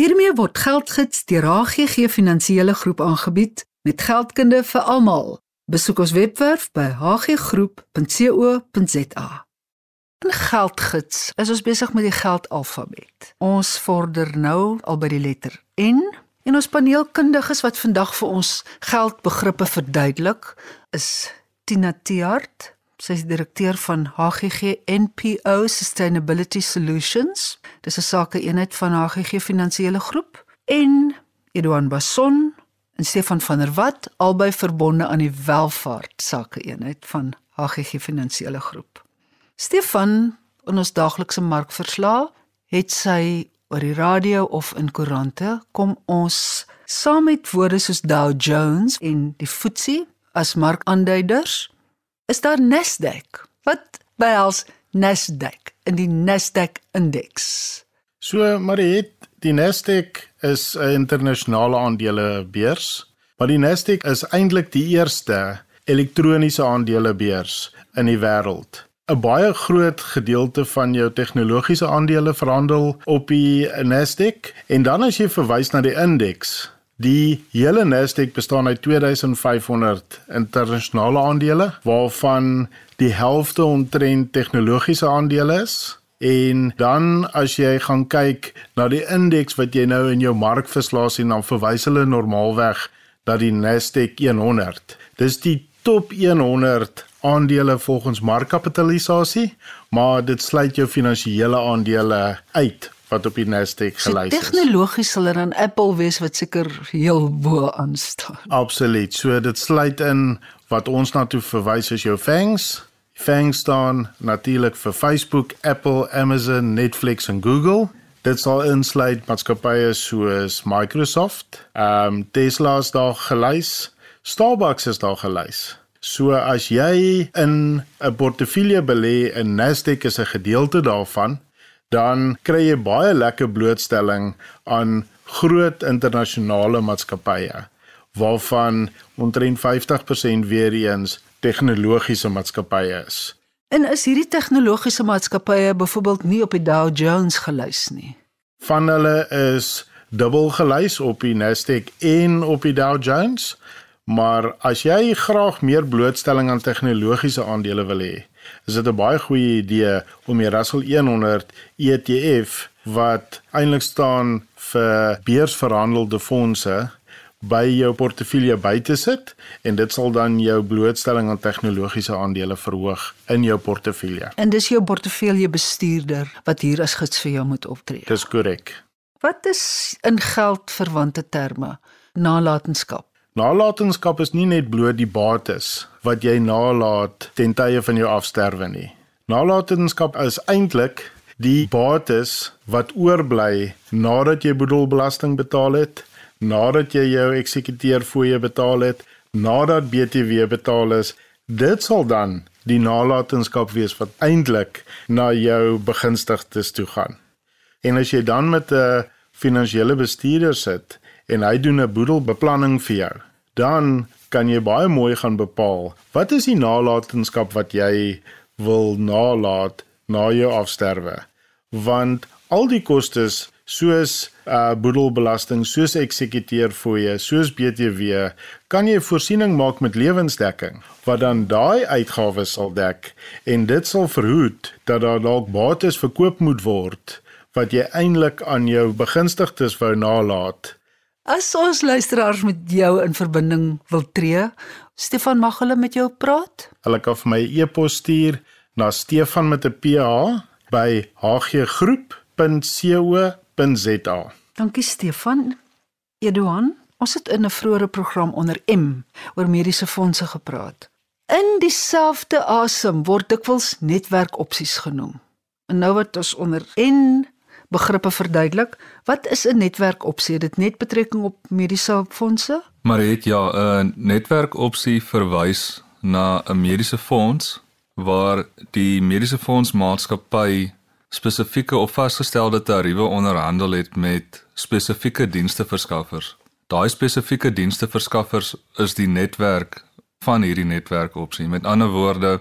Hiermee word geldgids deur HGG Finansiële Groep aangebied met geldkunde vir almal. Besoek ons webwerf by hggroep.co.za. In geldgids is ons besig met die geldalfabet. Ons vorder nou al by die letter N en ons paneelkundiges wat vandag vir ons geldbegrippe verduidelik is Tina Tiart, sy is direkteur van HGG NPO Sustainability Solutions. Dis 'n sakeeenheid van HGG Finansiële Groep en Eduan Basson en Stefan van der Walt albei verbonde aan die welvaart sakeeenheid van HGG Finansiële Groep. Stefan in ons daaglikse markverslae het sy oor die radio of in koerante kom ons saam met woorde soos Dow Jones en die FTSE as markaanduiders is daar Nasdaq. Wat behels Nasdaq in die Nasdaq indeks? So, Mariet, die Nasdaq is 'n internasionale aandelebeurs, maar die Nasdaq is eintlik die eerste elektroniese aandelebeurs in die wêreld. 'n Baie groot gedeelte van jou tegnologiese aandele verhandel op die Nasdaq en dan as jy verwys na die indeks, Die hele Nasdaq bestaan uit 2500 internasionale aandele waarvan die helfte omtrent tegnologiese aandele is. En dan as jy gaan kyk na die indeks wat jy nou in jou markverslae sien, dan verwys hulle normaalweg na die Nasdaq 100. Dis die top 100 aandele volgens markkapitalisasie, maar dit sluit jou finansiële aandele uit wat op die Nasdaq gelys is. Tegnologies sal er dan Apple wees wat seker heel bo aan staan. Absoluut. So dit sluit in wat ons na toe verwys as jou FANGs. FANGs staan natuurlik vir Facebook, Apple, Amazon, Netflix en Google. Dit sal insluit maatskappye soos Microsoft, ehm um, Tesla is daar gelys, Starbucks is daar gelys. So as jy in 'n portefeulje belê en Nasdaq is 'n gedeelte daarvan, dan kry jy baie lekker blootstelling aan groot internasionale maatskappye waarvan omtrent 50% weer eens tegnologiese maatskappye is. En is hierdie tegnologiese maatskappye byvoorbeeld nie op die Dow Jones gelys nie? Van hulle is dubbel gelys op die Nasdaq en op die Dow Jones. Maar as jy graag meer blootstelling aan tegnologiese aandele wil hê, is dit 'n baie goeie idee om die Russell 100 ETF wat eintlik staan vir beursverhandelde fondse by jou portefeulje by te sit en dit sal dan jou blootstelling aan tegnologiese aandele verhoog in jou portefeulje. En dis jou portefeulje bestuurder wat hier as gids vir jou moet optree. Dis korrek. Wat is in geldverwante terme nalatenskap? Nalatenskap is nie net bloot die bates wat jy nalat ten tye van jou afsterwe nie. Nalatenskap is eintlik die bates wat oorbly nadat jy boedelbelasting betaal het, nadat jy jou eksekuteur fooie betaal het, nadat BTW betaal is, dit sal dan die nalatenskap wees wat eintlik na jou begunstigdes toe gaan. En as jy dan met 'n finansiële bestuurder sit en hy doen 'n boedelbeplanning vir jou, dan kan jy baie mooi gaan bepaal wat is die nalatenskap wat jy wil nalat na jou afsterwe. Want al die kostes soos uh boedelbelasting, soos eksekuteur fooie, soos BTW, kan jy voorsiening maak met lewensdekking wat dan daai uitgawes sal dek en dit sal verhoed dat daar dalk bates verkoop moet word wat jy eintlik aan jou begunstigdes wou nalat. As ons luisteraars met jou in verbinding wil tree, Stefan mag hulle met jou praat. Hulle kan vir my e-pos stuur na stefan met 'n ph by hggroep.co.za. Dankie Stefan. Eduan, ons het in 'n vroeëre program onder M oor mediese fondse gepraat. In dieselfde asem word dikwels netwerkopsies genoem. En nou wat ons onder N begrippe verduidelik. Wat is 'n netwerkopsie? Dit net betrekking op mediese fondse? Maar het ja, 'n netwerkopsie verwys na 'n mediese fonds waar die mediese fondsmaatskappy spesifieke of vasgestelde tariewe onderhandel het met spesifieke diensteverskaffers. Daai spesifieke diensteverskaffers is die netwerk van hierdie netwerkopsie. Met ander woorde,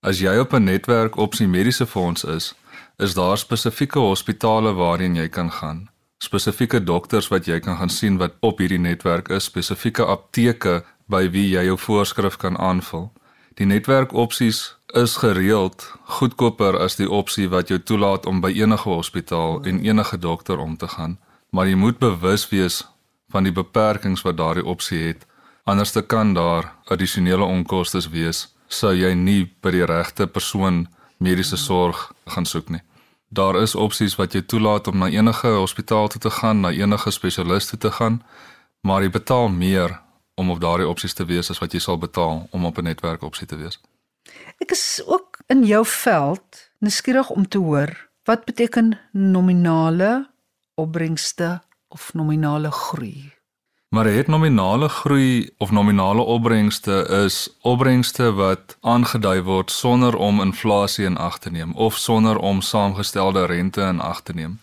as jy op 'n netwerkopsie mediese fonds is, is daar spesifieke hospitale waarheen jy kan gaan spesifieke dokters wat jy kan gaan sien wat op hierdie netwerk is, spesifieke apteke by wie jy jou voorskrif kan aanvul. Die netwerkopsies is gereeld goedkoper as die opsie wat jou toelaat om by enige hospitaal en enige dokter om te gaan, maar jy moet bewus wees van die beperkings wat daardie opsie het. Anders te kan daar addisionele onkoste wees sou jy nie by die regte persoon mediese sorg gaan soek nie. Daar is opsies wat jy toelaat om na enige hospitaal toe te gaan, na enige spesialist toe te gaan, maar jy betaal meer om op daardie opsies te wees as wat jy sal betaal om op 'n netwerk opsie te wees. Ek is ook in jou veld nuuskierig om te hoor wat beteken nominale opbrengste of nominale groei. Maar het nominale groei of nominale opbrengste is opbrengste wat aangedui word sonder om inflasie in ag te neem of sonder om saamgestelde rente in ag te neem.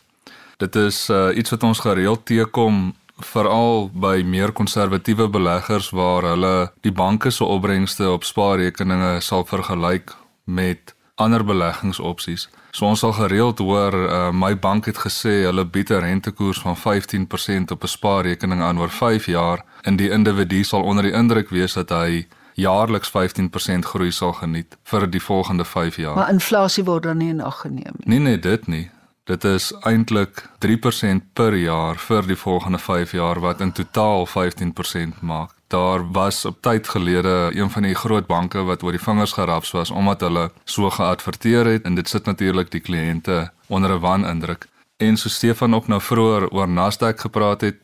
Dit is uh, iets wat ons gereeld teekom veral by meer konservatiewe beleggers waar hulle die banke se opbrengste op spaarrekeninge sal vergelyk met ander beleggingsopsies. So ons sal gereeld hoor uh, my bank het gesê hulle bied 'n rentekoers van 15% op 'n spaarrekening aan oor 5 jaar en die individu sal onder die indruk wees dat hy jaarliks 15% groei sal geniet vir die volgende 5 jaar. Maar inflasie word dan nie in ag geneem nie. Nee nee, dit nie. Dit is eintlik 3% per jaar vir die volgende 5 jaar wat in totaal 15% maak. Daar was op tyd gelede een van die groot banke wat oor die vingers geraps was omdat hulle so geadverteer het en dit sit natuurlik die kliënte onder 'n wanindruk. En so Stefan ook nou vroeër oor Nasdaq gepraat het,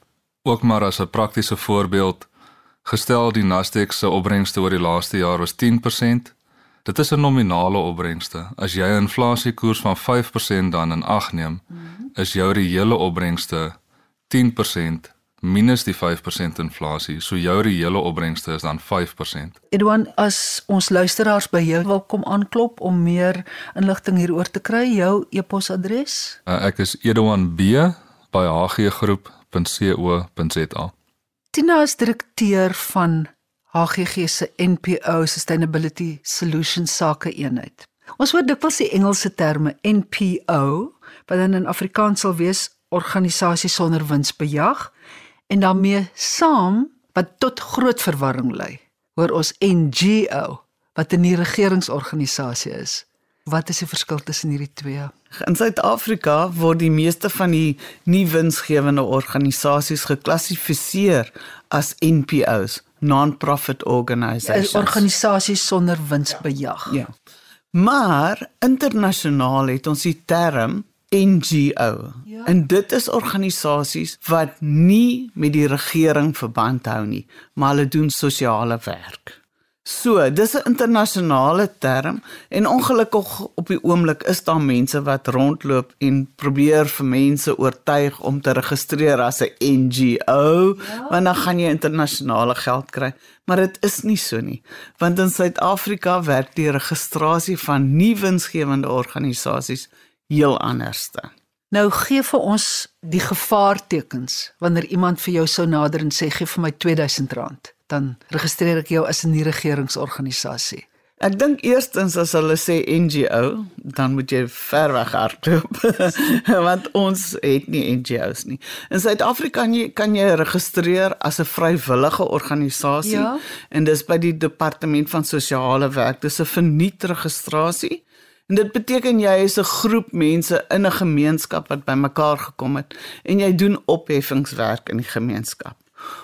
ook maar as 'n praktiese voorbeeld, gestel die Nasdaq se opbrengste oor die laaste jaar was 10%, Dit is 'n nominale opbrengste. As jy 'n inflasiekoers van 5% dan in ag neem, is jou reële opbrengste 10% minus die 5% inflasie. So jou reële opbrengste is dan 5%. Edwan, as ons luisteraars by jou wil kom aanklop om meer inligting hieroor te kry, jou e-posadres? Uh, ek is edwanb@hggroep.co.za. Tina is direkteur van HGG se NPO Sustainability Solutions sake eenheid. Ons hoor dikwels die Engelse terme NPO wat dan in Afrikaans sal wees organisasie sonder winsbejag en daarmee saam wat tot groot verwarring lei. Hoor ons NGO wat 'n regeringsorganisasie is. Wat is die verskil tussen hierdie twee? In Suid-Afrika word die meeste van die nie winsgewende organisasies geklassifiseer as NPO's non-profit organisations. Organisasies sonder winsbejag. Ja. Maar internasionaal het ons die term NGO. Ja. En dit is organisasies wat nie met die regering verband hou nie, maar hulle doen sosiale werk. So, dis 'n internasionale term en ongelukkig op die oomblik is daar mense wat rondloop en probeer vir mense oortuig om te registreer as 'n NGO, ja. want dan gaan jy internasionale geld kry. Maar dit is nie so nie, want in Suid-Afrika werk die registrasie van nie winsgewende organisasies heel anderste. Nou gee vir ons die gevaartekens wanneer iemand vir jou sou nader en sê gee vir my R2000 dan registreer ek jou as 'n nie-regeringsorganisasie. Ek dink eerstens as hulle sê NGO, dan moet jy ver weg hardloop want ons het nie NGO's nie. In Suid-Afrika kan jy kan jy registreer as 'n vrywillige organisasie ja? en dis by die departement van sosiale werk. Dis 'n verniet registrasie. En dit beteken jy is 'n groep mense in 'n gemeenskap wat bymekaar gekom het en jy doen opheffingswerk in die gemeenskap.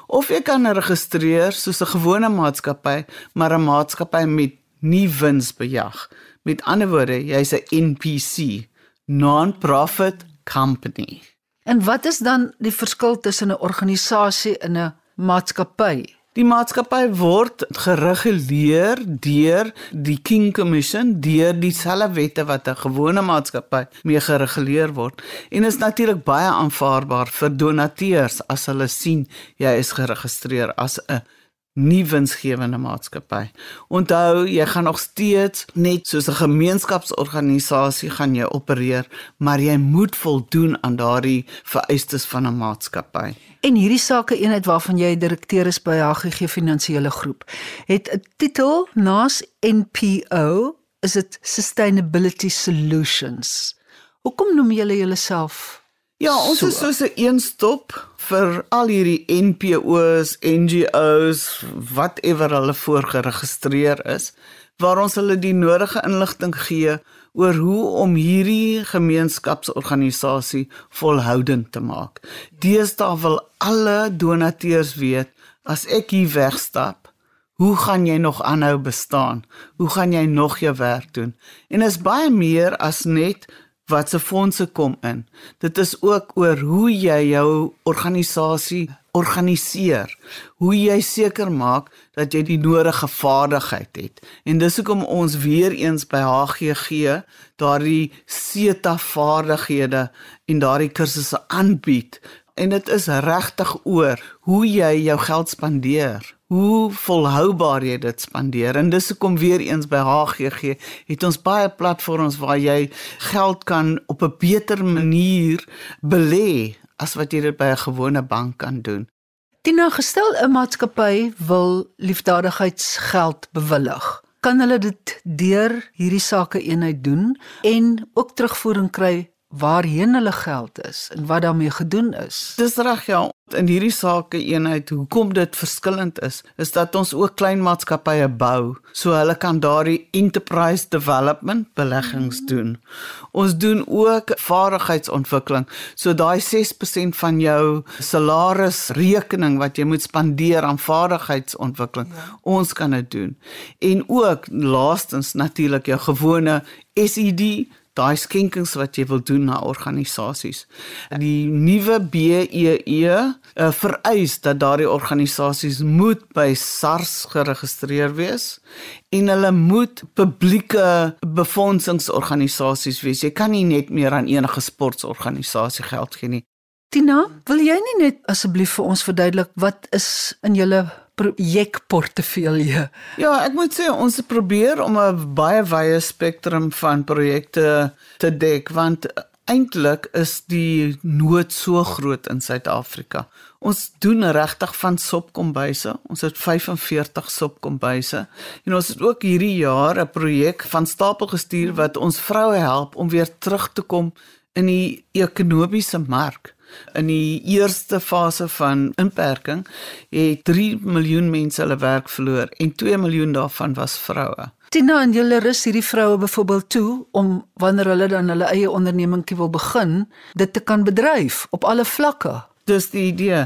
Of jy kan registreer soos 'n gewone maatskappy, maar 'n maatskappy met nie winsbejag. Met ander woorde, jy's 'n NPC, non-profit company. En wat is dan die verskil tussen 'n organisasie en 'n maatskappy? Die maatskappy word gereguleer deur die King Commission, deur dieselfde wette wat 'n gewone maatskappy mee gereguleer word. En is natuurlik baie aanvaarbaar vir donateurs as hulle sien jy is geregistreer as 'n nie winsgewende maatskappy. Onthou, jy gaan nog steeds net soos 'n gemeenskapsorganisasie gaan jy opereer, maar jy moet voldoen aan daardie vereistes van 'n maatskappy. En hierdie sake eenheid waarvan jy direkteur is by HGG Finansiële Groep, het 'n titel naas NPO, is dit Sustainability Solutions. Hoekom noem julle julleself Ja, ons So. is soos 'n eenstop vir al hierdie NPO's, NGO's, whatever hulle voorgeregistreer is, waar ons hulle die nodige inligting gee oor hoe om hierdie gemeenskapsorganisasie volhoudend te maak. Deesdae wil alle donateurs weet as ek hier wegstap, hoe gaan jy nog aanhou bestaan? Hoe gaan jy nog jou werk doen? En is baie meer as net wat se fondse kom in. Dit is ook oor hoe jy jou organisasie organiseer. Hoe jy seker maak dat jy die nodige vaardigheid het. En dis hoekom ons weer eens by HGG daardie SETA vaardighede en daardie kursusse aanbied. En dit is regtig oor hoe jy jou geld spandeer. Hoe volhoubaar jy dit spandeer. En dis hoekom weer eens by HGG het ons baie platforms waar jy geld kan op 'n beter manier belê as wat jy dit by 'n gewone bank kan doen. Tina, gestel 'n maatskappy wil liefdadigheidsgeld bewillig. Kan hulle dit deur hierdie sake eenheid doen en ook terugvoering kry waarheen hulle geld is en wat daarmee gedoen is? Dis reg ja, in hierdie sake eenheid hoekom dit verskillend is, is dat ons ook klein maatskappye bou, so hulle kan daardie enterprise development beleggings doen. Ons doen ook vaardigheidsontwikkeling. So daai 6% van jou salarisrekening wat jy moet spandeer aan vaardigheidsontwikkeling, ja. ons kan dit doen. En ook laastens natuurlik jou gewone SED daai skenkings wat jy wil doen na organisasies. Die nuwe BEE uh, vereis dat daardie organisasies moet by SARS geregistreer wees en hulle moet publieke befondsingsorganisasies wees. Jy kan nie net meer aan enige sportorganisasie geld gee nie. Tina, wil jy nie net asseblief vir ons verduidelik wat is in julle projekportefeulje? Ja, ek moet sê ons probeer om 'n baie wye spektrum van projekte te dek want eintlik is die nood so groot in Suid-Afrika. Ons doen regtig van sopkombuise. Ons het 45 sopkombuise en ons het ook hierdie jaar 'n projek van stapel gestuur wat ons vroue help om weer terug te kom in die ekonomiese mark. In die eerste fase van inperking het 3 miljoen mense hulle werk verloor en 2 miljoen daarvan was vroue. Tina en julle rus hierdie vroue byvoorbeeld toe om wanneer hulle dan hulle eie ondernemingkie wil begin, dit te kan bedryf op alle vlakke. Dis die idee.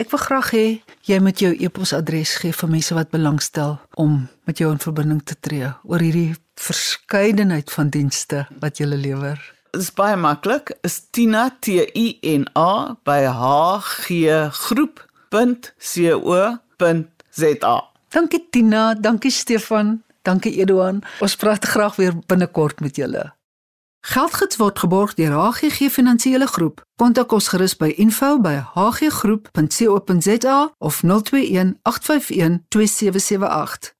Ek wil graag hê jy moet jou e-posadres gee vir mense wat belangstel om met jou in verbinding te tree oor hierdie verskeidenheid van dienste wat jy lewer. Is baie maklik. Is Tina T I N A by hggroep.co.za. Dankie Tina, dankie Stefan, dankie Eduan. Ons praat graag weer binnekort met julle. Geldgids word geborg deur HGG Finansiële Groep. Kontak ons gerus by info@hggroep.co.za of 021 851 2778.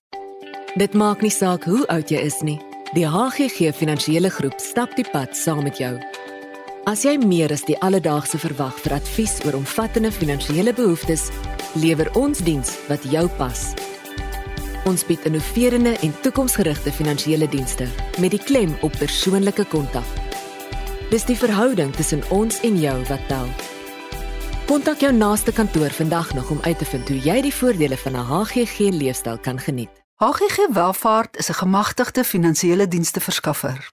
Dit maak nie saak hoe oud jy is nie. Die HGG Finansiële Groep stap die pad saam met jou. As jy meer as die alledaagse verwag vir advies oor omvattende finansiële behoeftes, lewer ons diens wat jou pas. Ons bied innoverende en toekomsgerigte finansiële dienste met die klem op persoonlike kontak. Dis die verhouding tussen ons en jou wat tel. Kontak jou naaste kantoor vandag nog om uit te vind hoe jy die voordele van 'n HGG leefstyl kan geniet. HGG Welvaart is 'n gemagtigde finansiële dienste verskaffer.